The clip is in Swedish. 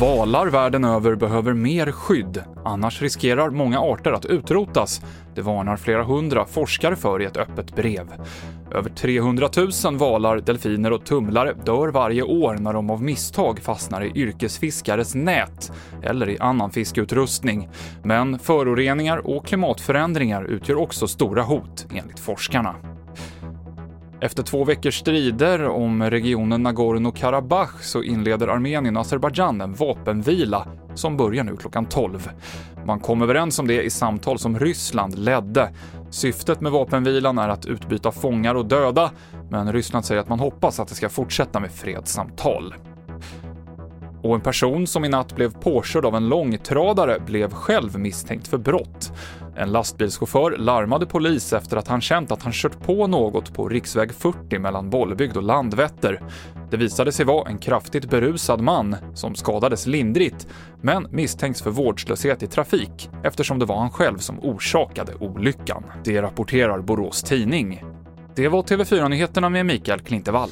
Valar världen över behöver mer skydd, annars riskerar många arter att utrotas. Det varnar flera hundra forskare för i ett öppet brev. Över 300 000 valar, delfiner och tumlare dör varje år när de av misstag fastnar i yrkesfiskares nät eller i annan fiskeutrustning. Men föroreningar och klimatförändringar utgör också stora hot, enligt forskarna. Efter två veckors strider om regionen Nagorno-Karabach så inleder Armenien och Azerbajdzjan en vapenvila som börjar nu klockan 12. Man kom överens om det i samtal som Ryssland ledde. Syftet med vapenvilan är att utbyta fångar och döda, men Ryssland säger att man hoppas att det ska fortsätta med fredssamtal. Och en person som i natt blev påkörd av en långtradare blev själv misstänkt för brott. En lastbilschaufför larmade polis efter att han känt att han kört på något på riksväg 40 mellan Bollebygd och Landvetter. Det visade sig vara en kraftigt berusad man som skadades lindrigt, men misstänks för vårdslöshet i trafik eftersom det var han själv som orsakade olyckan. Det rapporterar Borås Tidning. Det var TV4-nyheterna med Mikael Klintevall.